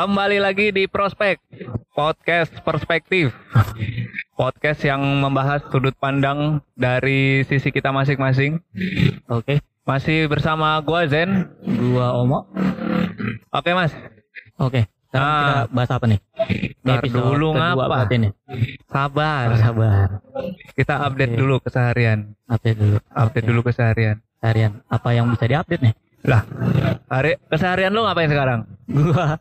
Kembali lagi di Prospek Podcast Perspektif Podcast yang membahas sudut pandang dari sisi kita masing-masing Oke, Masih bersama gua Zen gua Omo. Oke mas Oke, sekarang Ah. kita bahas apa nih? Ini Ntar dulu ngapa? nih. Sabar Sabar. Kita update Oke. dulu keseharian Update dulu. Update Oke. dulu keseharian Harian. Apa yang bisa diupdate nih? Lah hari, Keseharian lu ngapain sekarang? Gua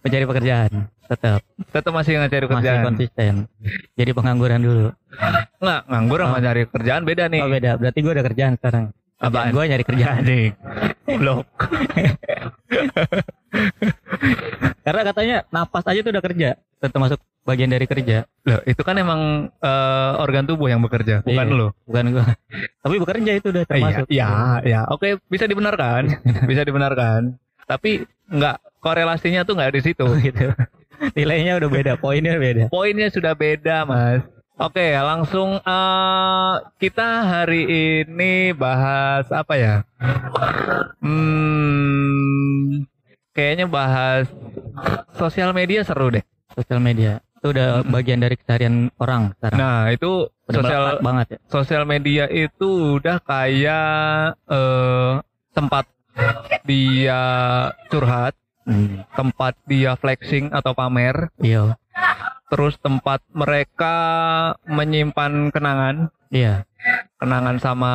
mencari pekerjaan. Tetap Tetap masih ngecari masih kerjaan konsisten. Jadi pengangguran dulu. Nggak nganggur sama Oh. cari kerjaan beda nih Oh beda. Berarti gua ada kerjaan sekarang. Apaan? Gua nyari kerjaan. Anjing Blok Karena katanya napas aja tuh udah kerja. Tetap masuk bagian dari kerja. Loh, itu kan emang eh, organ tubuh yang bekerja, bukan Iya. lo. Bukan gua. Tapi bekerja itu udah termasuk. Iya, iya. Oke, bisa dibenarkan, bisa dibenarkan. Tapi nggak korelasinya tuh nggak di situ. gitu. Nilainya udah beda, poinnya beda. Poinnya sudah beda, Mas. Oke, langsung eh, kita hari ini bahas apa ya? Hmm, kayaknya bahas sosial media seru deh. Sosial media itu udah bagian dari keseharian orang sekarang. Nah, itu udah sosial banget ya. sosial media itu udah kayak eh, tempat dia curhat, Hmm, tempat dia flexing atau pamer, iya, terus tempat mereka menyimpan kenangan, iya, kenangan sama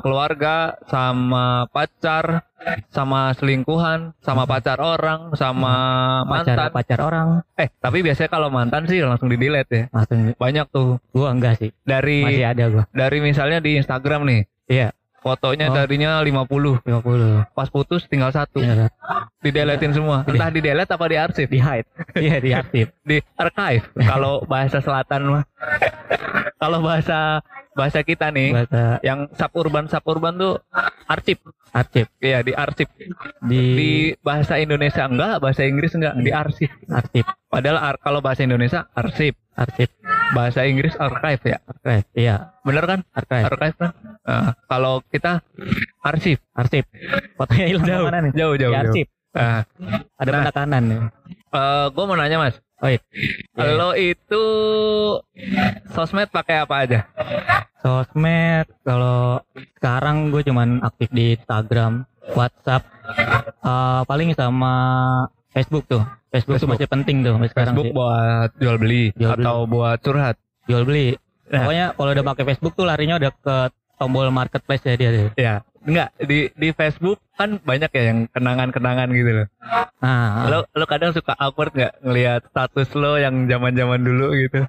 keluarga, sama pacar, sama selingkuhan, sama pacar orang, sama pacar mantan. pacar orang. Eh, tapi biasanya kalau mantan sih langsung di delete ya. langsung Banyak tuh. Gua enggak sih, dari masih ada gua. dari misalnya di Instagram nih. Iya, Fotonya Oh. tadinya 50, 50. pas putus tinggal satu. Iya, dideletin semua. Entah di delete apa di arsip. Di hide. Iya, di aktif. di archive. Kalau bahasa selatan mah. Kalau bahasa bahasa kita nih Bahasa yang suburban suburban tuh arsip. Arsip. Iya di arsip. Di, di bahasa Indonesia enggak bahasa Inggris enggak di arsip. Arsip, padahal ar- kalau bahasa Indonesia arsip. Arsip, bahasa Inggris archive ya archive. Iya, bener kan archive. archive kan Nah, kalau kita arsip Arsip. Fotonya hilang jauh mana nih? jauh jauh arsip. nah, Ada Nah. penekanan nih. gue mau nanya mas Oh, iya. Lo itu sosmed pakai apa aja Sosmed kalau sekarang gue cuman aktif di Instagram, WhatsApp, eh, paling sama Facebook tuh. Facebook, tuh Facebook. masih penting tuh sampai sekarang Facebook sih. buat jual beli Jual beli. atau buat curhat. Jual beli. Nah. Pokoknya kalau udah pakai Facebook tuh larinya udah ke tombol marketplace ya dia deh. Ya, enggak di di Facebook kan banyak ya yang kenangan-kenangan gitu loh. Nah, Lo lo kadang suka awkward nggak ngelihat status lo yang zaman-zaman dulu gitu.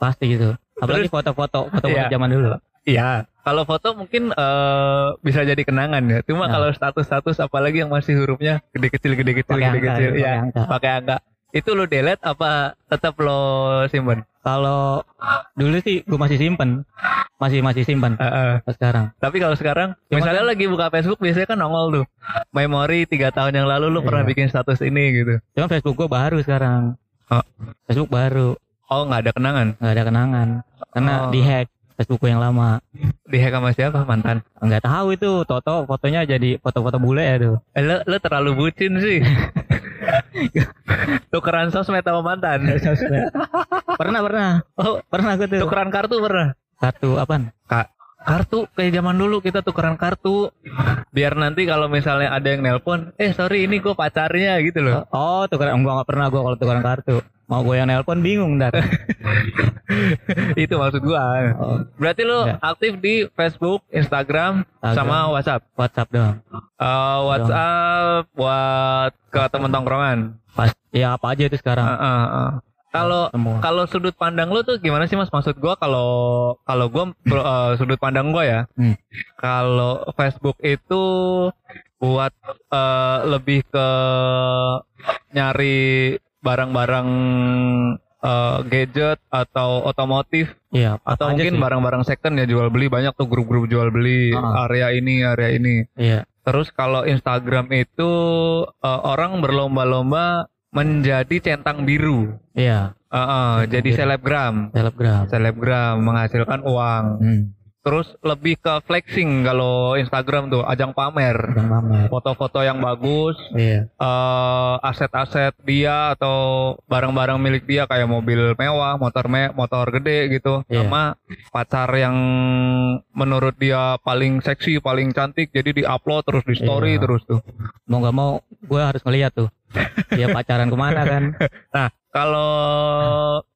pasti gitu. Apalagi foto-foto, foto-foto Iya. zaman dulu. Iya, kalau foto mungkin eh, bisa jadi kenangan ya. Cuma Nah. kalau status-status apalagi yang masih hurufnya gede kecil gede kecil Pakai gede angka, kecil ya, angka. pakai angka. Itu lo delete apa tetap lo simpen? Kalau dulu sih gue masih simpen, masih masih simpan Heeh. sekarang. Tapi kalau sekarang, Cuma misalnya kan- lagi buka Facebook, biasanya kan nongol tuh. Memori tiga tahun yang lalu lu pernah Iya. bikin status ini gitu. Cuma Facebook gue baru sekarang. Oh. Facebook baru, Oh nggak ada kenangan. nggak ada kenangan. Karena Oh. dihack Facebook gue yang lama. Dihack sama siapa mantan? Nggak tahu itu, Toto fotonya jadi foto-foto bule ya tuh. Eh, lo, lo terlalu bucin sih. Tukeran sosmed sama mantan. pernah pernah. Oh pernah gue tuh. Tukeran kartu pernah. Kartu apaan? Kak, kartu kayak zaman dulu kita tukeran kartu. Biar nanti kalau misalnya ada yang nelpon, eh sorry ini gue pacarnya gitu loh. Oh tukeran enggak nggak pernah gue kalau tukeran kartu. Mau gue yang nelpon bingung ntar. Itu maksud gua. Oh, Berarti lo Enggak. aktif di Facebook, Instagram, Instagram. sama WhatsApp. WhatsApp doang. Eh, WhatsApp buat ke temen tongkrongan. Pas ya apa aja itu sekarang. Eh, eh, eh. Kalau Semua. kalau sudut pandang lu tuh gimana sih mas? Maksud gua kalau kalau gua eh, sudut pandang gua ya. Hmm. Kalau Facebook itu buat eh, lebih ke nyari barang-barang eh, gadget atau otomotif Iya. atau mungkin barang-barang second ya jual beli banyak tuh grup-grup jual beli Ah. area ini area ini. Iya. Terus kalau Instagram itu eh, orang berlomba-lomba menjadi centang biru. Iya. Eh, eh, Centang jadi biru. selebgram. Selebgram. Selebgram menghasilkan uang. Hmm. Terus lebih ke flexing kalau Instagram tuh ajang pamer. Foto-foto yang bagus, Iya. eh, aset-aset dia atau barang-barang milik dia kayak mobil mewah, motor me motor gede gitu, Iya. sama pacar yang menurut dia paling seksi, paling cantik, jadi di-upload terus di story Iya. terus tuh. Mau nggak mau gue harus ngeliat tuh. Dia pacaran ke mana kan? Nah, kalau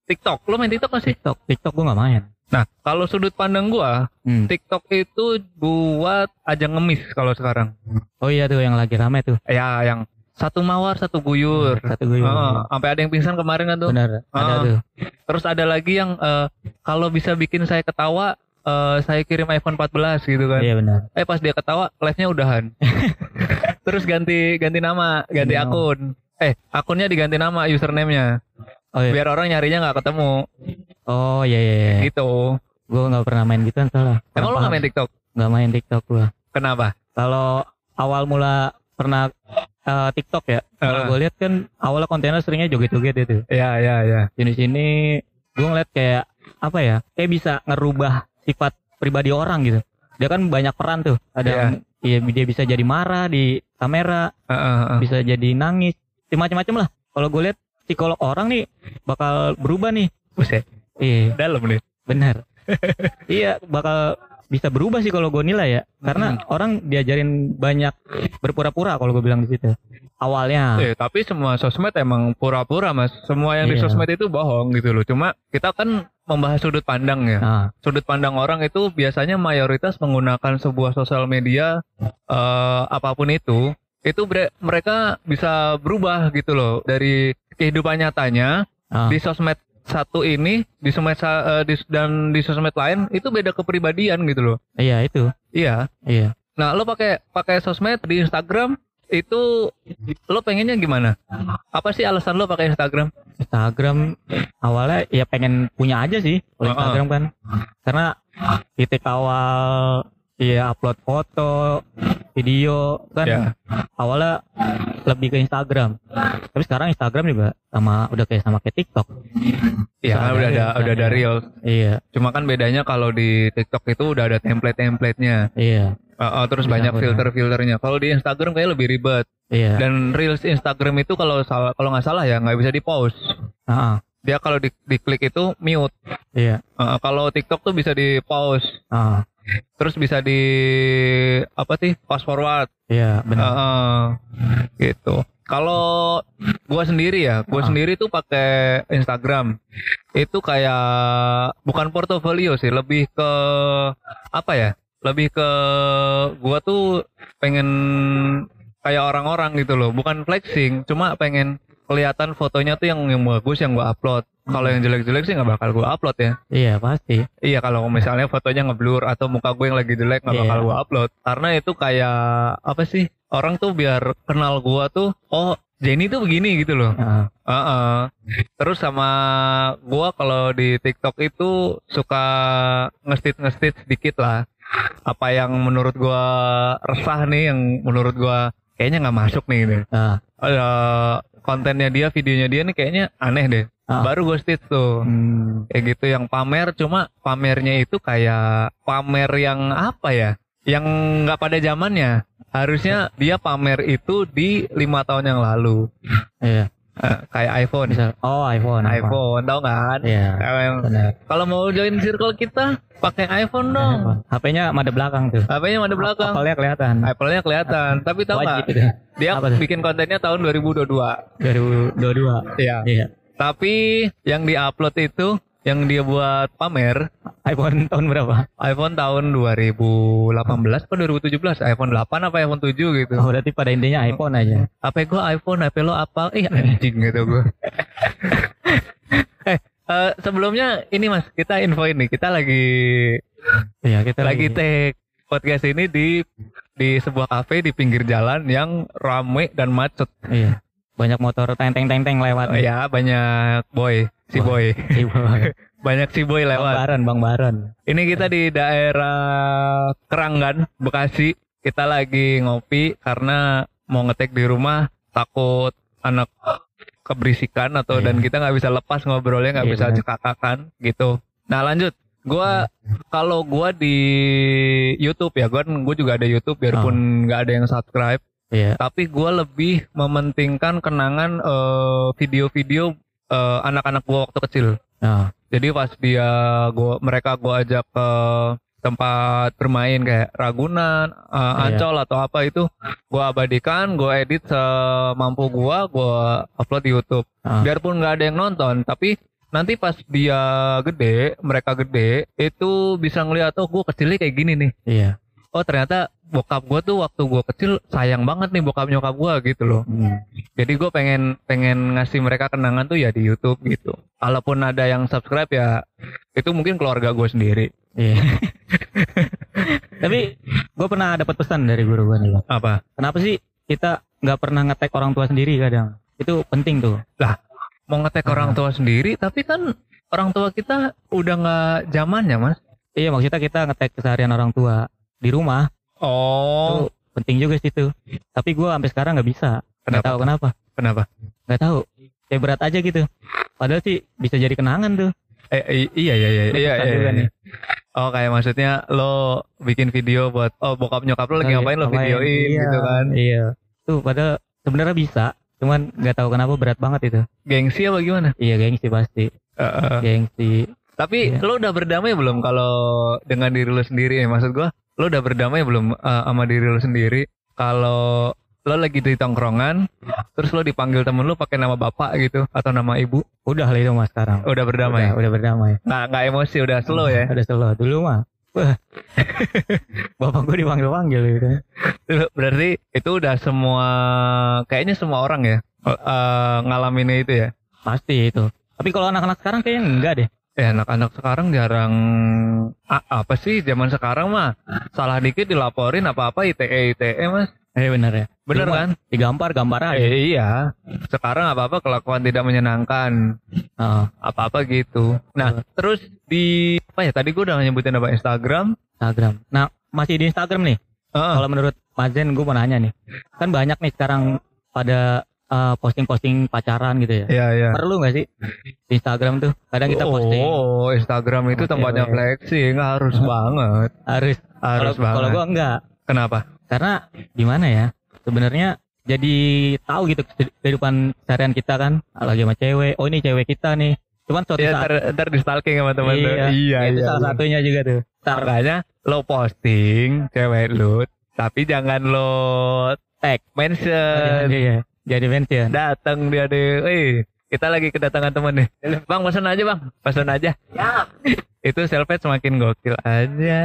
TikTok, lo main TikTok gak sih? TikTok, TikTok gue nggak main. Nah, kalau sudut pandang gua, Hmm. TikTok itu buat ajang ngemis kalau sekarang. Oh iya tuh yang lagi rame tuh. Ya, yang satu mawar, satu guyur. Satu gue. Heeh, sampai ada yang pingsan kemarin kan tuh. Bener. Ada Ah. tuh. Terus ada lagi yang eh, kalau bisa bikin saya ketawa, eh, saya kirim iPhone 14 gitu kan. Iya benar. Eh pas dia ketawa, live-nya udahan. Terus ganti ganti nama, ganti Ganti nama. akun. Eh, akunnya diganti nama, username-nya. Oh iya. Biar orang nyarinya nggak ketemu. Oh iya iya. iya. Gitu. Gue nggak pernah main gituan salah. Emang lo nggak main TikTok? Nggak main TikTok gue. Kenapa? Kalau awal mula pernah eh, TikTok ya, kalau Eh. gue lihat kan awalnya kontennya seringnya joget-joget itu. Ya, ya, ya. Di sini gue ngeliat kayak apa ya? Kayak bisa ngerubah sifat pribadi orang gitu. Dia kan banyak peran tuh. Ada Iya. yang iya dia bisa jadi marah di kamera, Heeh, heeh. bisa jadi nangis, macam-macam lah. Kalau gue lihat psikolog orang nih bakal berubah nih. Buset, Iya, dalam nih. benar. iya, bakal bisa berubah sih kalau gue nilai ya. Karena orang diajarin banyak berpura-pura kalau gue bilang di situ. Awalnya. Eh, tapi semua sosmed emang pura-pura, Mas. Semua yang di Iya. sosmed itu bohong gitu loh. Cuma kita kan membahas sudut pandang ya. Nah, Sudut pandang orang itu biasanya mayoritas menggunakan sebuah sosial media eh, apa pun itu, itu mereka bisa berubah gitu loh dari kehidupan nyatanya ah, di sosmed satu ini, di sosmed eh, di- dan di sosmed lain itu beda kepribadian gitu loh. iya itu. Iya. Iya. Nah, lo pakai pakai sosmed di Instagram itu lo pengennya gimana? Apa sih alasan lo pakai Instagram? Instagram awalnya ya pengen punya aja sih kalau Heeh. Instagram kan. Karena titik awal ya upload foto, video kan Ya. awalnya lebih ke Instagram. Tapi sekarang Instagram juga sama udah kayak sama kayak TikTok. Iya, kan udah ada udah ada reels. Iya, Cuma kan bedanya kalau di TikTok itu udah ada template-templatenya. iya, Uh, uh, terus Bisa, banyak benar. filter-filternya. Kalau di Instagram kayak lebih ribet. iya. Dan reels Instagram itu kalau salah kalau nggak salah ya nggak bisa di pause. Ah, ah, Dia kalau di, diklik itu mute. iya. Uh, kalau TikTok tuh bisa di pause. Ah, Terus bisa di apa sih? Fast forward. iya, benar. Heeh. gitu. Kalau gua sendiri ya, gua Ah. sendiri tuh pakai Instagram. Itu kayak bukan portofolio sih, lebih ke apa ya? Lebih ke gua tuh pengen kayak orang-orang gitu loh, bukan flexing, cuma pengen kelihatan fotonya tuh yang yang bagus yang gua upload. Kalau yang jelek-jelek sih nggak bakal gua upload ya. Iya, pasti. Iya kalau misalnya fotonya ngeblur atau muka gue yang lagi jelek nggak Iya. bakal gue upload karena itu kayak apa sih orang tuh biar kenal gua tuh oh Jenny tuh begini gitu loh. Ah, Heeh. Terus sama gua kalau di TikTok itu suka ngestit ngestit sedikit lah. Apa yang menurut gua resah nih yang menurut gua kayaknya nggak masuk nih gitu. ah, Ada kontennya dia, videonya dia nih kayaknya aneh deh. Ah. Baru gue stitch tuh hmm, kayak gitu yang pamer cuma pamernya itu kayak pamer yang apa ya yang nggak pada zamannya harusnya dia pamer itu di lima tahun yang lalu iya. Eh, kayak iPhone Misal, oh iPhone, iPhone tau kan Iya, benar. kalau mau join circle kita pakai iPhone dong. HP-nya ada belakang tuh. HP-nya ada belakang Apalnya kelihatan. Apple-nya kelihatan tapi tau nggak itu. dia bikin kontennya tahun 2022 2022. iya Iya. tapi yang diupload itu yang dia buat pamer iPhone tahun berapa? iPhone tahun 2018 atau 2017 iPhone 8 apa iPhone 7 gitu Oh, berarti pada intinya iPhone aja. HP gua iPhone HP lo apa eh anjing gitu gua eh eh, sebelumnya ini mas kita info ini kita lagi Iya, kita lagi take podcast ini di di sebuah kafe di pinggir jalan yang rame dan macet Iya. Banyak motor teng teng teng teng lewat. Oh, ya banyak boy si Wah. boy Iya, Bang. banyak si boy Bang lewat Baron, Bang Baron. Ini kita di daerah Keranggan, Bekasi. Kita lagi ngopi karena mau ngetek di rumah takut anak keberisikan atau Iya. dan kita nggak bisa lepas ngobrolnya nggak Iya, bisa cekakakan gitu. Nah lanjut Gua kalau gua di YouTube ya, gua gue juga ada YouTube biarpun nggak ada yang subscribe, Iya. tapi gua lebih mementingkan kenangan eh, video-video eh, anak-anak gua waktu kecil. Nah, Jadi pas dia gua mereka gua ajak ke tempat bermain kayak Ragunan, Iya. Ancol atau apa itu gua abadikan, gua edit semampu gua, gua upload di YouTube. Ah. Biarpun nggak ada yang nonton, tapi nanti pas dia gede, mereka gede, itu bisa ngeliat oh gua kecilnya kayak gini nih. iya. Oh ternyata bokap gua tuh waktu gua kecil sayang banget nih bokap nyokap gua gitu loh. Hmm. Jadi gue pengen pengen ngasih mereka kenangan tuh ya di YouTube gitu. Kalaupun ada yang subscribe ya itu mungkin keluarga gue sendiri. Iya. Tapi gue pernah dapat pesan dari guru gue nih. Bang. Apa? Kenapa sih kita nggak pernah ngetek orang tua sendiri kadang? Itu penting tuh. Mau ngetek orang tua sendiri tapi kan orang tua kita udah nggak zamannya mas. Iya maksudnya kita ngetek keseharian orang tua di rumah Oh. itu penting juga sih tuh. Tapi gue sampai sekarang nggak bisa. Kenapa? tahu kenapa. Kenapa? Nggak tahu. Kayak berat aja gitu. Padahal sih bisa jadi kenangan tuh. Eh, iya iya iya iya. iya, iya. nih. Oh kayak maksudnya lo bikin video buat oh bokap nyokap lo lagi Oh, ngapain lo videoin Iya, gitu kan. Iya. Tuh padahal sebenarnya bisa. Cuman nggak tahu kenapa berat banget itu. Gengsi apa gimana? Iya gengsi pasti. Eh, eh. Gengsi. Tapi Iya. lo udah berdamai belum kalau dengan diri lo sendiri ya? Maksud gua, lo udah berdamai belum eh, sama diri lo sendiri? Kalau lo lagi di tongkrongan, terus lo dipanggil temen lo pakai nama bapak gitu atau nama ibu, Udah lah itu mas sekarang. udah berdamai. Udah, udah berdamai. Nggak nggak emosi, udah slow ya. Udah slow. Dulu mah. Bapak gue dipanggil-panggil gitu. Berarti itu udah semua, kayaknya semua orang ya eh, ngalamin itu ya. Pasti itu. Tapi kalau anak-anak sekarang kayaknya enggak deh. Ya anak-anak sekarang jarang A- apa sih zaman sekarang mah salah dikit dilaporin apa-apa ITE ITE mas Eh bener ya. mah kan Digampar gambar aja. Eh, iya. Sekarang apa-apa kelakuan tidak menyenangkan. Heeh. Apa-apa gitu. Nah, terus di apa ya? Tadi gue udah nyebutin apa Instagram. Instagram. Nah masih di Instagram nih. Heeh. Kalau menurut Mazen gue mau nanya nih. Kan banyak nih sekarang pada eh, posting-posting pacaran gitu ya. Iya, iya. Perlu nggak sih di Instagram tuh? Kadang kita posting Oh, Instagram itu tempatnya flexing, harus banget. harus. Harus banget. kalau gue enggak. Kenapa? Karena gimana ya? Sebenarnya jadi tahu gitu kehidupan seharian kita kan lagi sama cewek. Oh ini cewek kita nih. Cuman suatu Ya, saat ntar, ntar di stalking sama teman lu. Iya, iya, itu iya. salah satunya juga tuh. Ntar Makanya lo posting cewek lu, tapi jangan lo tag mention. iya, jadi mention. datang dia deh, eh kita lagi kedatangan teman nih, bang pesan aja bang, pesan aja. Itu selfie semakin gokil aja,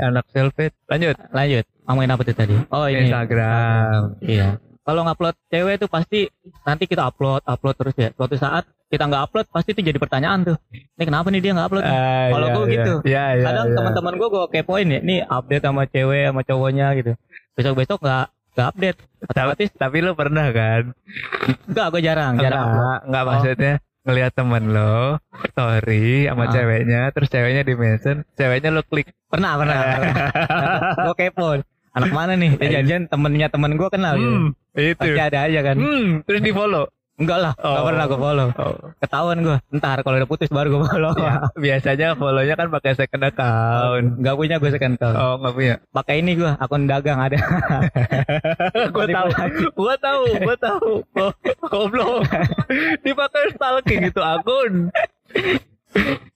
anak selfie. Lanjut, Lanjut. Ngomongin apa tuh tadi? Oh ini. Instagram. Iya. Kalau ngupload cewek tuh pasti nanti kita upload, upload terus ya. Suatu saat kita nggak upload pasti itu jadi pertanyaan tuh. Ini kenapa nih dia nggak upload? Ah, Kalau iya, gua iya. gitu. Iya, iya, Kadang iya. teman-teman gue gue kepoin ya. Nih update sama cewek sama cowoknya gitu. Besok besok nggak nggak update. Tapi, tapi lo pernah kan? Enggak, gue jarang, jarang. Enggak, enggak Oh. maksudnya ngelihat temen lo story sama Ah. ceweknya, terus ceweknya di mention, ceweknya lo klik. Pernah, pernah. gue kepo. Anak mana nih? Ya, janjian temennya temen gue kenal gitu. Hmm, itu. Pasti ada aja kan. Hmm, terus di follow. Enggak lah, enggak Oh. pernah gue follow. Oh. Ketahuan gue. Ntar kalau udah putus baru gue follow. Ya, biasanya follownya kan pakai second account. Enggak punya gue second account. Oh, nggak punya. Pakai ini gue, akun dagang ada. gue tahu, gue tahu, gue tahu. Oh, Goblok. Dipakai stalking itu akun.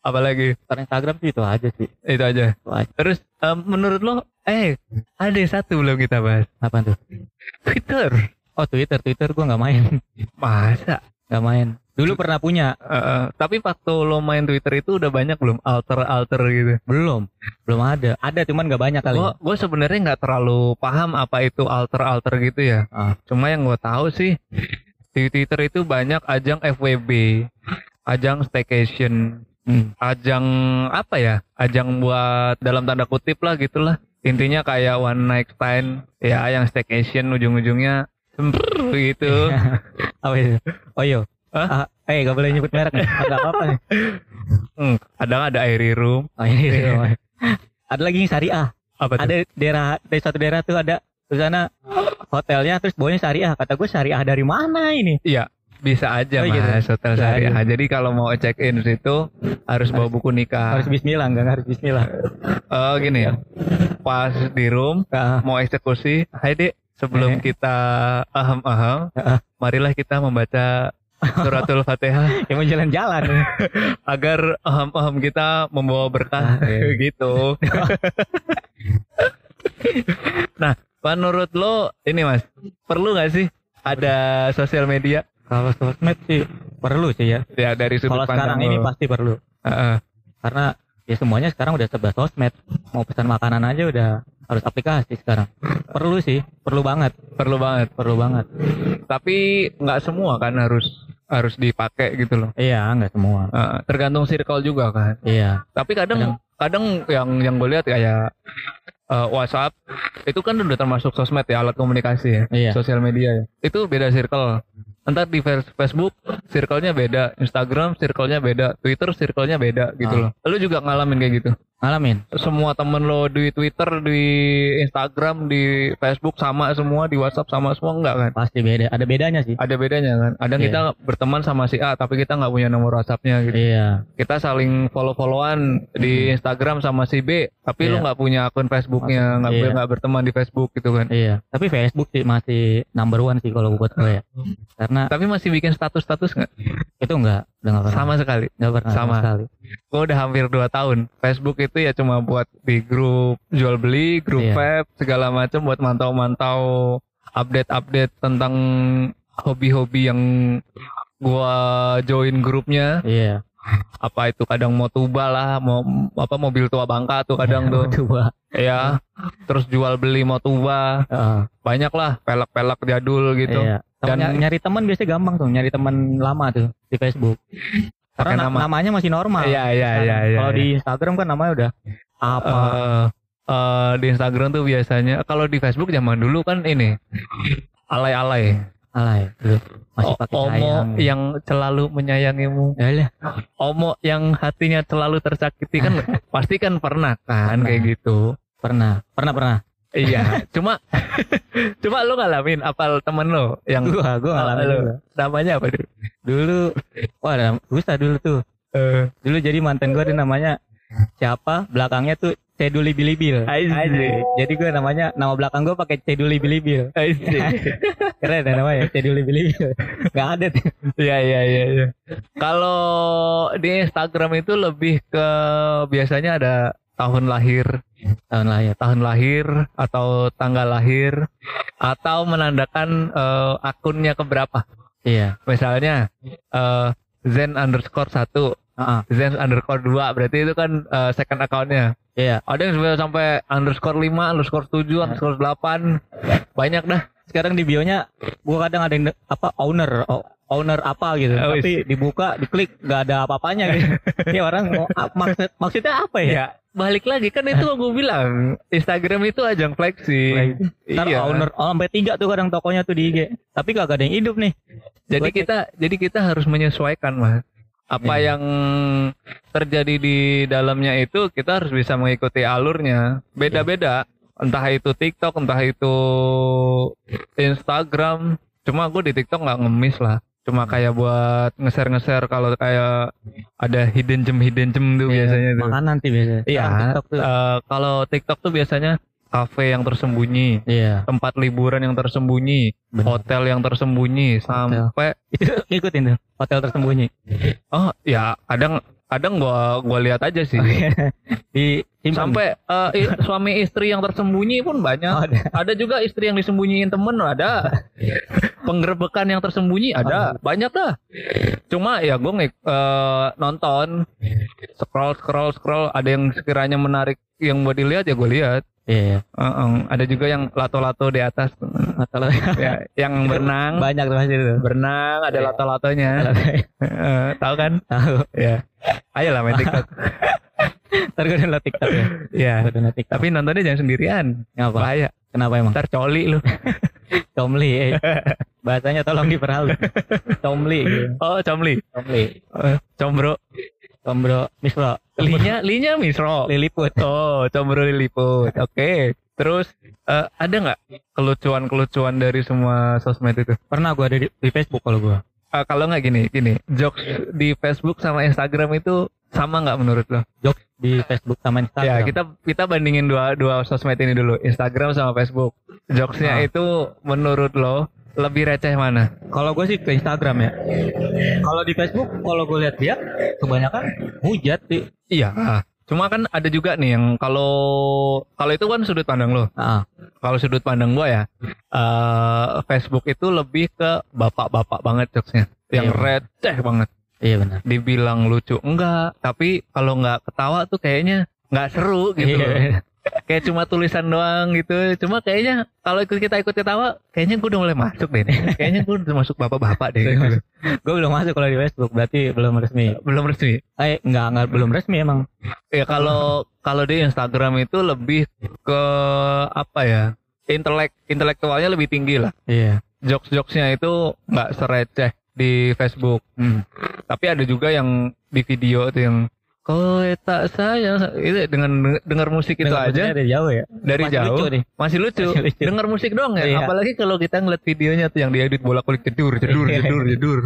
Apalagi Karena Instagram sih itu aja sih. itu aja. Itu aja. Terus em, menurut lo, eh ada satu belum kita bahas. Apa tuh? Twitter. Oh Twitter, Twitter gue nggak main, Masa? nggak main. Dulu pernah punya, Eh, eh, tapi waktu lo main Twitter itu udah banyak belum alter-alter gitu. belum, belum ada. Ada cuman nggak banyak kali. Gue gue sebenarnya nggak terlalu paham apa itu alter-alter gitu ya. Ah. Cuma yang gue tahu sih di Twitter itu banyak ajang FWB, ajang staycation, Hmm. ajang apa ya? Ajang buat dalam tanda kutip lah gitulah. Intinya kayak one night stand, ya yang staycation ujung-ujungnya gitu. Apa itu? Oh yo. Hah? Ah, eh gak boleh nyebut merek nih. Enggak apa-apa nih. Hmm, kadang ada airy room. Oh ini itu. Ada lagi yang syariah. Apa tuh? Ada daerah dari satu daerah tuh ada di sana hotelnya terus bawahnya syariah. Kata gue syariah dari mana ini? Iya. bisa aja Oh, gitu. mas hotel Bisa syariah. Jadi kalau mau check in situ harus bawa buku nikah. Harus bismillah enggak harus bismillah. Oh gini ya. Pas di room Ah, mau eksekusi, hai dek, sebelum Eh. kita aham-aham, Ah. marilah kita membaca suratul fatihah yang mau jalan-jalan. agar aham-aham kita membawa berkah Ah, iya. gitu. nah, menurut lo ini mas, perlu nggak sih ada sosial media? Kalau sosmed sih perlu sih ya. Ya dari sudut Kalau sekarang pandang ini lo. pasti perlu. Heeh. Karena ya semuanya sekarang udah serba sosmed. Mau pesan makanan aja udah harus aplikasi sekarang. Perlu sih, perlu banget, perlu banget. perlu banget. Tapi nggak semua kan harus harus dipakai gitu loh. Iya, nggak semua. Heeh, tergantung circle juga kan. Iya, Tapi kadang kadang yang yang gue lihat kayak eh, WhatsApp itu kan udah termasuk sosmed ya alat komunikasi ya, Iya. sosial media ya. Itu beda circle. Entar di Face- Facebook circle-nya beda, Instagram circle-nya beda, Twitter circle-nya beda gitu Ah. loh. Lu juga ngalamin kayak gitu. Ngalamin. Semua temen lo di Twitter, di Instagram, di Facebook sama semua, di WhatsApp sama semua enggak kan? Pasti beda. Ada bedanya sih. Ada bedanya kan? Kadang Iya. kita berteman sama si A tapi kita nggak punya nomor WhatsApp-nya gitu. Iya, kita saling follow-followan di Instagram sama si B, tapi lu Iya. nggak punya akun Facebooknya, nggak Iya. nggak berteman di Facebook gitu kan? iya. Tapi Facebook sih masih number one sih kalau buat gue ya. Karena Tapi masih bikin status-status nggak? itu enggak, udah nggak pernah. Sama sekali. Nggak pernah Sama. sekali. Gue udah hampir 2 tahun. Facebook itu ya cuma buat di grup jual beli, grup Iya. web, segala macam buat mantau-mantau update-update tentang hobi-hobi yang gua join grupnya. Iya. Apa itu kadang mau tuba lah, mau apa mobil tua bangka tuh kadang tuh. Coba. ya terus jual beli mau tuba Heeh. banyak lah pelak-pelak jadul gitu Iya. Temen- Dan- ny- nyari teman biasanya gampang tuh, nyari teman lama tuh di Facebook. Karena na- nama. namanya masih normal. iya iya iya iya Kalau iya. di Instagram kan namanya udah apa? Eh, eh, di Instagram tuh biasanya kalau di Facebook zaman dulu kan ini alay-alay Alay, masih pakai omo sayang. yang selalu menyayangimu Yalah, omo yang hatinya selalu tersakiti kan pasti kan pernah kan Pernah. kayak gitu pernah, pernah pernah. Iya cuma cuma lu ngalamin apal temen lo yang Gua, gua ngalamin dulu. namanya apa dulu Dulu, wah, ada- susah dulu tuh. Eh, Dulu jadi mantan gua ada namanya siapa? Belakangnya tuh Ceduli Bilibil. Asik. Jadi gua namanya nama belakang gua pakai Ceduli Bilibil. asik. Keren ya namanya Ceduli Bilibil. Gak ada tuh. Iya iya iya. iya. Kalau di Instagram itu lebih ke biasanya ada tahun lahir, Tahun lahir. tahun lahir atau tanggal lahir atau menandakan eh, akunnya keberapa. Iya. Misalnya eh, Zen underscore satu, Heeh. Zen underscore dua, berarti itu kan eh, second accountnya. Iya. Ada yang sampai sampai underscore lima, underscore tujuh, underscore delapan, banyak dah. Sekarang di bionya gua kadang ada yang apa owner owner apa gitu. Oh, Tapi dibuka, diklik nggak ada apa-apanya gitu. ya orang maksud maksudnya apa ya? Ya, balik lagi kan itu gue bilang Instagram itu ajang flexing. Ntar Iya. owner oh, sampai tiga tuh kadang tokonya tuh di IG. Tapi kagak ada yang hidup nih. Jadi cek. kita jadi kita harus menyesuaikan mas. Apa Iya. yang terjadi di dalamnya itu kita harus bisa mengikuti alurnya. Beda-beda. Entah itu TikTok, entah itu Instagram. Cuma gue di TikTok nggak ngemis lah. Cuma kayak buat nge-share-nge-share kalau kayak ada hidden gem hidden gem tuh Iya, biasanya tuh. Makanan sih biasanya. Iya. Sekarang TikTok tuh. Eh, kalau TikTok tuh biasanya kafe yang tersembunyi, Iya. tempat liburan yang tersembunyi, bener. hotel yang tersembunyi sampai Itu ngikutin tuh hotel tersembunyi. oh ya kadang kadang gua gua lihat aja sih. di simpan. sampai eh, i- suami istri yang tersembunyi pun banyak. Oh, ada. Ada juga istri yang disembunyiin temen ada. Penggerbekan yang tersembunyi ada. Banyak dah. Cuma ya gue nonton scroll scroll scroll ada yang sekiranya menarik yang buat dilihat ya gue lihat. Iya. Heeh. ada juga yang lato-lato di atas Hotel ya, yang berenang banyak tuh pasti tuh. berenang ada lato-latonya Heeh, tahu kan Tahu. ya ayolah main TikTok Ntar gue download TikTok ya. ya download TikTok. tapi nontonnya jangan sendirian Ngapa? bahaya Kenapa emang? ntar coli lu Comli. Eh. Bahasanya tolong diperhalus. Comli. gitu. oh comli Comli. Eh, combro Combro. Misro. linya linya misro Liliput. oh combro liliput oke terus eh, ada nggak kelucuan-kelucuan dari semua sosmed itu Pernah gue ada di, di Facebook kalau gue. eh, kalau nggak gini, gini, jokes di Facebook sama Instagram itu sama nggak menurut lo? jokes di Facebook sama Instagram. Ya kita kita bandingin dua dua sosmed ini dulu, Instagram sama Facebook. Jokesnya Ah. itu menurut lo lebih receh mana? Kalau gue sih ke Instagram ya. Kalau di Facebook, kalau gue lihat dia, kebanyakan hujat sih. Iya. Cuma kan ada juga nih yang kalau kalau itu kan sudut pandang lo. Ah, Kalau sudut pandang gua ya, eh Facebook itu lebih ke bapak-bapak banget jokesnya, yang Iya. receh banget. iya benar. Dibilang lucu enggak, tapi kalau nggak ketawa tuh kayaknya nggak seru gitu. Iya. Kayak cuma tulisan doang gitu. Cuma kayaknya kalau ikut kita ikut ketawa, kayaknya gue udah mulai masuk deh. nih. Kayaknya gue udah masuk bapak-bapak deh. gitu. gue belum masuk kalau di Facebook, berarti belum resmi. Belum resmi. Eh, enggak, enggak belum resmi emang. Ya kalau kalau di Instagram itu lebih ke apa ya? Intelek intelektualnya lebih tinggi lah. Iya. Jokes-jokesnya itu nggak sereceh di Facebook. Hmm. Tapi ada juga yang di video itu yang Kowe tak sayang itu dengan dengar musik itu Dengar aja dari jauh ya. dari Masih jauh lucu nih. masih lucu. Masih lucu. Dengar musik doang ya. Iya. Apalagi kalau kita ngeliat videonya tuh yang diedit bola kulit cedur, cedur, Iya. cedur, cedur.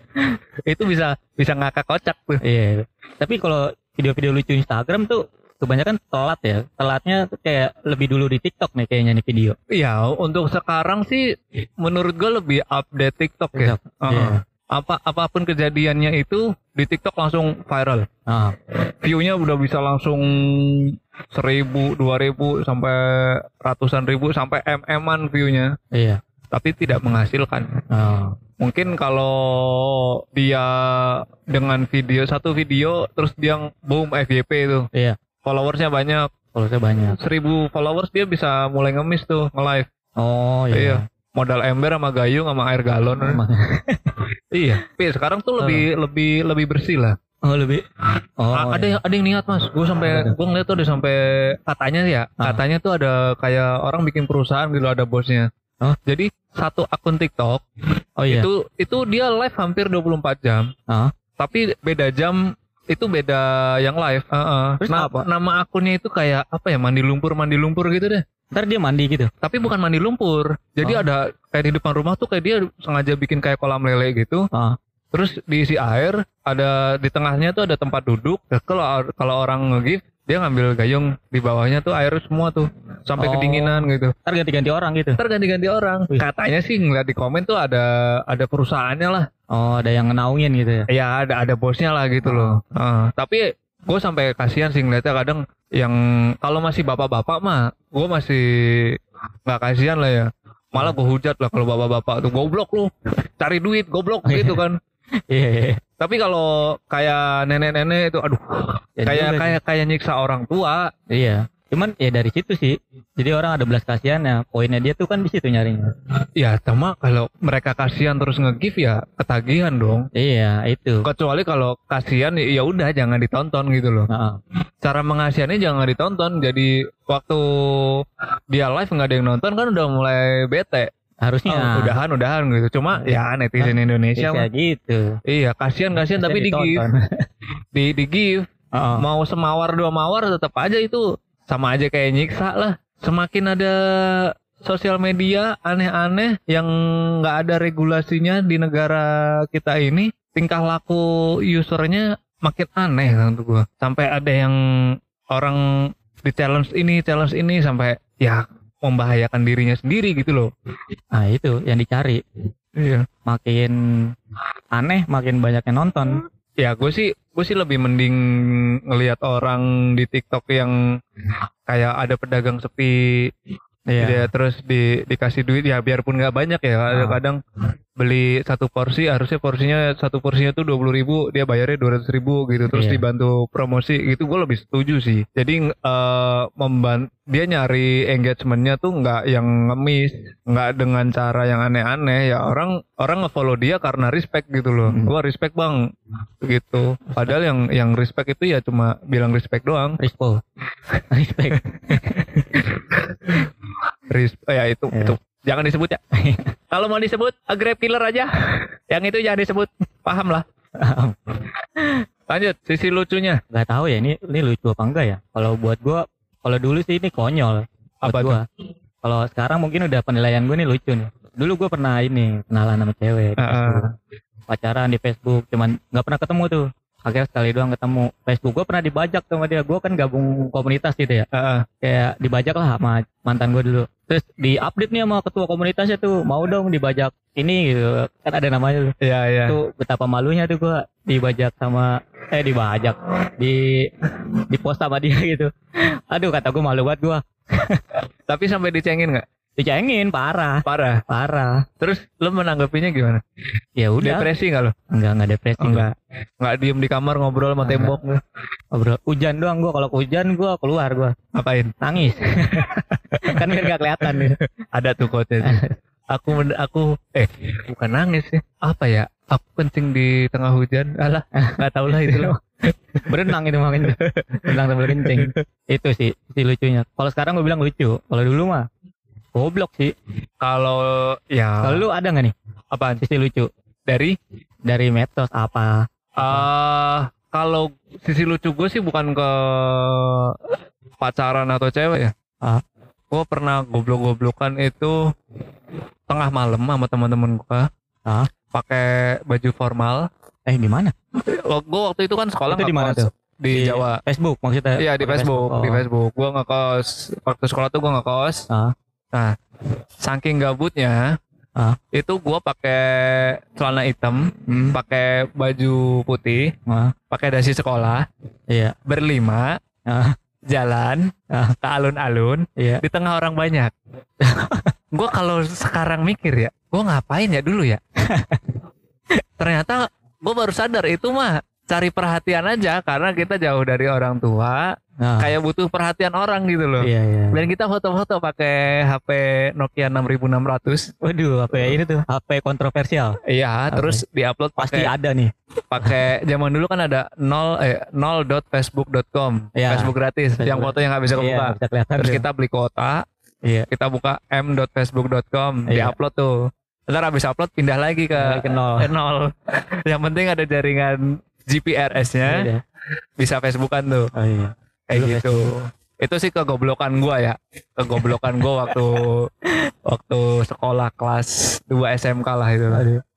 itu bisa bisa ngakak kocak tuh. Iya. Tapi kalau video-video lucu Instagram tuh kebanyakan telat ya. Telatnya tuh kayak lebih dulu di TikTok nih kayaknya nih video. Iya, untuk sekarang sih menurut gue lebih update TikTok ya. TikTok. Heeh. Iya. Apa apa pun kejadiannya itu di TikTok langsung viral. Ah, View-nya udah bisa langsung seribu, dua ribu sampai ratusan ribu sampai mm-an view-nya, iya. tapi tidak menghasilkan. Oh. Mungkin kalau dia dengan video satu video terus dia boom FYP itu, Iya. followersnya banyak, saya banyak. seribu followers dia bisa mulai ngemis tuh nge-live. Oh Iya. iya. Modal ember sama gayung sama air galon. Iya. Tapi sekarang tuh lebih lebih lebih bersih lah. Oh lebih. Oh. A- ada iya. yang ada yang niat mas. Gue sampai gue ngeliat tuh ada sampai katanya ya. Ah. Katanya tuh ada kayak orang bikin perusahaan gitu ada bosnya. Oh. Jadi satu akun TikTok Oh iya. itu itu dia live hampir 24 jam. Ah. Tapi beda jam itu beda yang live. Heeh. Terus Na- apa? Nama akunnya itu kayak apa ya mandi lumpur mandi lumpur gitu deh. Ntar dia mandi gitu. Tapi bukan mandi lumpur. Jadi Oh. ada kayak di depan rumah tuh kayak dia sengaja bikin kayak kolam lele gitu. Ah. Terus diisi air, ada di tengahnya tuh ada tempat duduk. Kalau kalau orang nge-give, dia ngambil gayung di bawahnya tuh air semua tuh sampai Oh. kedinginan gitu. Ntar ganti-ganti orang gitu. Ntar ganti-ganti orang. Wih. Katanya sih ngeliat di komen tuh ada ada perusahaannya lah. Oh ada yang ngenaungin gitu ya. Ya ada ada bosnya lah gitu loh. Heeh. tapi gue sampai kasihan sih ngeliatnya kadang yang kalau masih bapak-bapak mah gue masih nggak kasihan lah ya. Malah gue hujat lah kalau bapak-bapak tuh goblok lu cari duit goblok gitu kan. Iya. iya. Tapi kalau kayak nenek-nenek itu aduh Ya kayak kayak kayak nyiksa orang tua. Iya. Cuman ya dari situ sih. Jadi orang ada belas kasihannya. Poinnya dia tuh kan di situ nyarinya. Ya sama kalau mereka kasihan terus nge-give ya ketagihan dong. Iya itu. Kecuali kalau kasihan ya udah jangan ditonton gitu loh. Heeh. Cara mengasihannya jangan ditonton. Jadi waktu dia live nggak ada yang nonton kan udah mulai bete. Harusnya. Oh, udahan udahan gitu. Cuma ya netizen Indonesia Bisa mah. gitu. Iya kasihan kasihan tapi di give di di give Heeh. mau semawar dua mawar tetap aja itu sama aja kayak nyiksa lah semakin ada sosial media aneh-aneh yang nggak ada regulasinya di negara kita ini tingkah laku usernya makin aneh kan untuk gua sampai ada yang orang di challenge ini challenge ini sampai ya membahayakan dirinya sendiri gitu loh Nah itu yang dicari. iya Makin aneh makin banyak yang nonton. ya gue sih gue sih lebih mending ngelihat orang di TikTok yang kayak ada pedagang sepi Iya. dia terus di dikasih duit ya biarpun nggak banyak ya Ah. kadang-kadang beli satu porsi harusnya porsinya satu porsinya tuh dua puluh ribu dia bayarnya dua ratus ribu gitu terus Iya. dibantu promosi gitu gue lebih setuju sih jadi eh memban dia nyari engagementnya tuh nggak yang ngemis nggak dengan cara yang aneh-aneh ya orang orang ngefollow dia karena respect gitu loh Hmm. gua respect bang gitu padahal yang yang respect itu ya cuma bilang respect doang Rispo. Respect. Ris ya itu Ya. itu jangan disebut ya. Kalau mau disebut a grab killer aja. Yang itu jangan disebut. Paham lah. Lanjut sisi lucunya. Gak tahu ya ini ini lucu apa enggak ya. Kalau buat gua kalau dulu sih ini konyol. Buat Apa gua. Kalau sekarang mungkin udah penilaian gue nih lucu nih. Dulu gua pernah ini kenalan sama cewek. Heeh. pacaran di Facebook cuman nggak pernah ketemu tuh akhirnya sekali doang ketemu. Facebook gue pernah dibajak sama dia. Gue kan gabung komunitas gitu ya. Heeh. kayak dibajak lah sama mantan gue dulu. Terus di update nih sama ketua komunitasnya tuh. Mau dong dibajak ini gitu. Kan ada namanya tuh. Iya, iya. tuh betapa malunya tuh gue dibajak sama eh dibajak. Di di post sama dia gitu. Aduh kata gue malu banget gue Tapi sampai dicengin nggak? Dicengin parah Parah. parah Terus lu menanggapinya gimana? ya udah Depresi nggak lo? enggak enggak depresi Oh, gua. enggak. Enggak diem di kamar ngobrol sama Enggak. tembok. ngobrol hujan doang gua kalau hujan gua keluar gua Ngapain? nangis kan biar gak kelihatan gitu. Ada tuh quote Aku aku eh bukan nangis sih. Apa ya? Aku kencing di tengah hujan. Alah, nggak tahu lah itu. loh. berenang itu makanya berenang sambil kencing itu sih si lucunya kalau sekarang gue bilang lucu kalau dulu mah goblok sih Kalau ya kalau lu ada nggak nih apaan? sisi lucu Dari dari medsos apa eh kalau sisi lucu gue sih bukan ke pacaran atau cewek ya. Ah. Gue pernah goblok-goblokan itu tengah malam sama teman-teman gue. Ah. Pakai baju formal. eh di mana Gue waktu itu kan sekolah Itu di mana tuh? Di, Jawa. Facebook maksudnya Iya di Facebook, di oh. Facebook. Gue ngekos waktu sekolah tuh gue ngekos. Ah. Nah, saking gabutnya, Ah. itu gue pakai celana hitam, Hmm. pakai baju putih, Ah. pakai dasi sekolah, iya berlima, Ah. jalan Ah. ke alun-alun iya di tengah orang banyak. gue kalau sekarang mikir ya, gue ngapain ya dulu ya? Ternyata gue baru sadar itu mah cari perhatian aja karena kita jauh dari orang tua, nah, kayak butuh perhatian orang gitu loh. iya iya Dan kita foto-foto pakai HP Nokia 6600. waduh ya ini tuh HP kontroversial Iya, Oke. terus diupload pasti pakai ada nih pakai zaman dulu kan ada 0 eh 0.facebook.com. Iya. Facebook gratis Facebook. yang fotonya nggak bisa iya kebuka. bisa kelihatan Terus tuh. kita beli kuota, iya kita buka m.facebook.com, Iya. diupload tuh. Ntar habis upload pindah lagi ke ke nol ke nol. yang penting ada jaringan GPRS-nya, Iya. bisa Facebookan tuh. oh iya Kayak Dulu gitu. Itu sih kegoblokan gua ya. Kegoblokan gua waktu waktu sekolah kelas 2 SMK lah itu.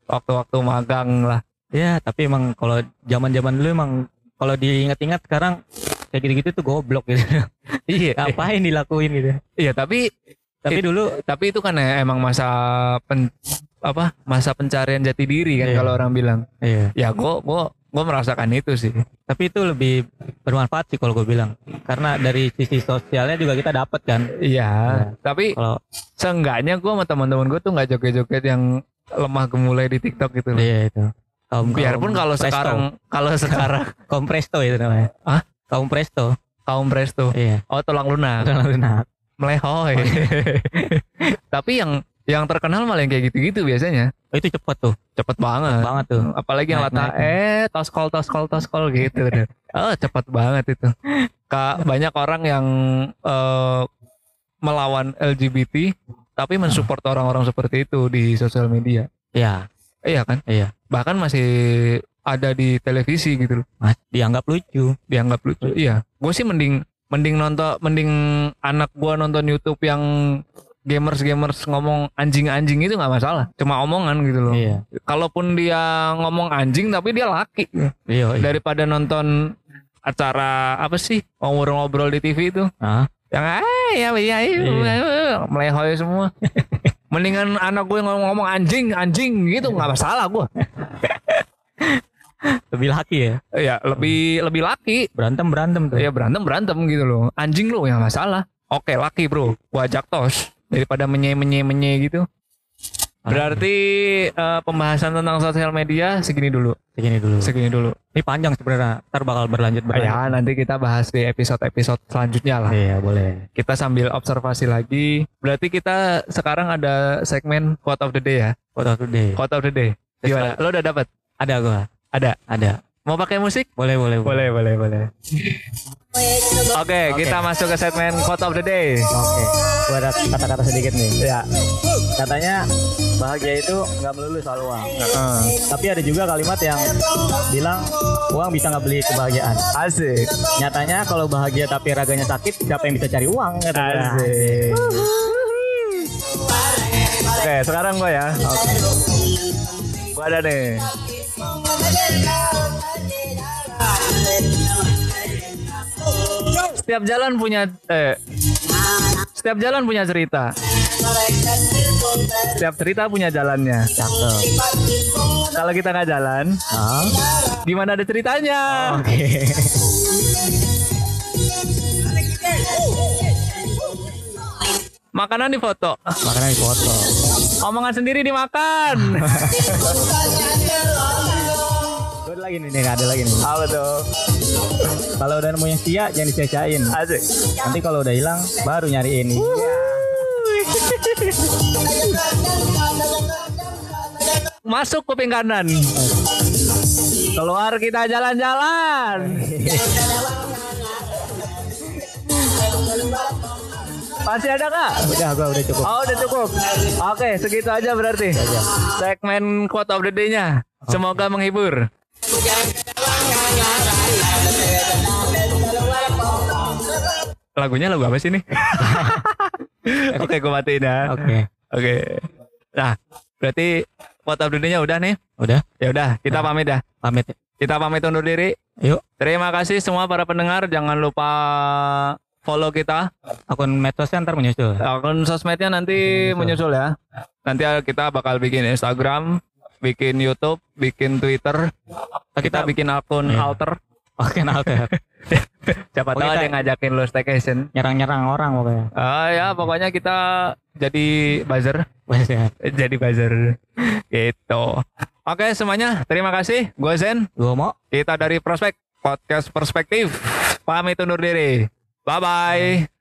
Waktu-waktu magang lah. Ya, tapi emang kalau zaman-zaman dulu emang kalau diingat-ingat sekarang kayak gitu-gitu tuh goblok gitu. Iya. Ngapain dilakuin gitu. Iya, tapi Tapi It- dulu tapi itu kan ya emang masa pen, apa? Masa pencarian jati diri kan Iya. kalau orang bilang. iya, Ya gua gua gua merasakan itu sih. tapi itu lebih bermanfaat sih kalau gue bilang. Karena dari sisi sosialnya juga kita dapat kan. Iya. Tapi Kalau seenggaknya gua sama teman-teman gua tuh nggak joget-joget yang lemah gemulai di TikTok gitu loh. iya itu. Kaum, Biarpun kalau sekarang kalau sekarang kaum presto itu namanya. Hah? Kaum presto. kaum presto, Iya. oh tulang lunak, Udah lunak. melehoy. Tapi yang yang terkenal malah yang kayak gitu-gitu biasanya. Oh, itu cepet tuh. Cepet banget. Banget tuh. Apalagi yang lata eh toskol toskol toskol gitu deh. Oh cepet banget itu. Kak banyak orang yang eh, melawan LGBT tapi mensupport orang-orang seperti itu di sosial media. Iya, Iya kan? Iya. Bahkan masih ada di televisi gitu loh. Mas, dianggap lucu. Dianggap lucu. Iya. Gue sih mending mending nonton mending anak gua nonton YouTube yang gamers gamers ngomong anjing anjing itu nggak masalah. Cuma omongan gitu loh. Iya. Kalaupun dia ngomong anjing tapi dia laki Iya, iya. daripada nonton acara apa sih ngobrol-ngobrol di TV itu Hah? yang ah ya ya, ya melehoy semua mendingan anak gue ngomong-ngomong anjing anjing gitu nggak masalah gue Lebih laki ya. ya lebih lebih laki Berantem berantem tuh. ya berantem berantem gitu loh anjing lo yang masalah oke laki bro gua ajak tos daripada menye menye menye gitu berarti eh, pembahasan tentang sosial media segini dulu Segini dulu. segini dulu Ini panjang sebenarnya. Ntar bakal berlanjut berlanjut. ya nanti kita bahas di episode-episode selanjutnya lah Iya boleh. kita sambil observasi lagi. Berarti kita sekarang ada segmen quote of the day ya. Quote of the day. Quote of the day. Gimana? Lo udah dapat? Ada gua. Ada. Ada. Mau pakai musik? Boleh boleh. Boleh, boleh, boleh. Oke, kita masuk ke segmen quote of the day. Oke. Gua ada kata-kata sedikit nih. Ya. Katanya bahagia itu nggak melulu soal uang. Heeh. Tapi ada juga kalimat yang bilang uang bisa nggak beli kebahagiaan. Asik. Nyatanya kalau bahagia tapi raganya sakit, siapa yang bisa cari uang? Kata Asik. Oke, sekarang gue ya. Gue ada nih. Setiap jalan punya eh setiap jalan punya cerita. Setiap cerita punya jalannya. Cakep. Kalau kita nggak jalan, Ah, gimana ada ceritanya? Oke. Makanan di foto, Makanya di foto. omongan sendiri dimakan. Lagi nih, nih ada lagi nih. Apa tuh? Kalau udah nemunya sia jangan disia-siain. Asik. Nanti kalau udah hilang baru nyari ini. Masuk kuping kanan. Keluar kita jalan-jalan. Masih ada kak? Udah gua udah cukup. Oh udah cukup. Oke segitu aja berarti. Segmen quote of the day-nya. Semoga menghibur. Lagunya lagu apa sih nih? Oke gue matiin ya. Oke. Oke. Nah berarti the day-nya udah nih. Udah Ya udah kita pamit ya. pamit. Kita pamit undur diri. Yuk, Terima kasih semua para pendengar. Jangan lupa follow kita. akun medsosnya ntar menyusul. Akun sosmednya nanti menyusul ya. Nanti kita bakal bikin Instagram, bikin YouTube, bikin Twitter. Kita bikin akun Iya. alter. Oke, nah, oke. Siapa tahu ada kita- yang ngajakin lu staycation. Nyerang-nyerang orang pokoknya. Ah ya, pokoknya kita jadi buzzer, jadi buzzer. Gitu. Oke semuanya, terima kasih. Gue Zen. Gua mau Kita dari Prospek Podcast Perspektif. Pamit undur diri. Bye bye.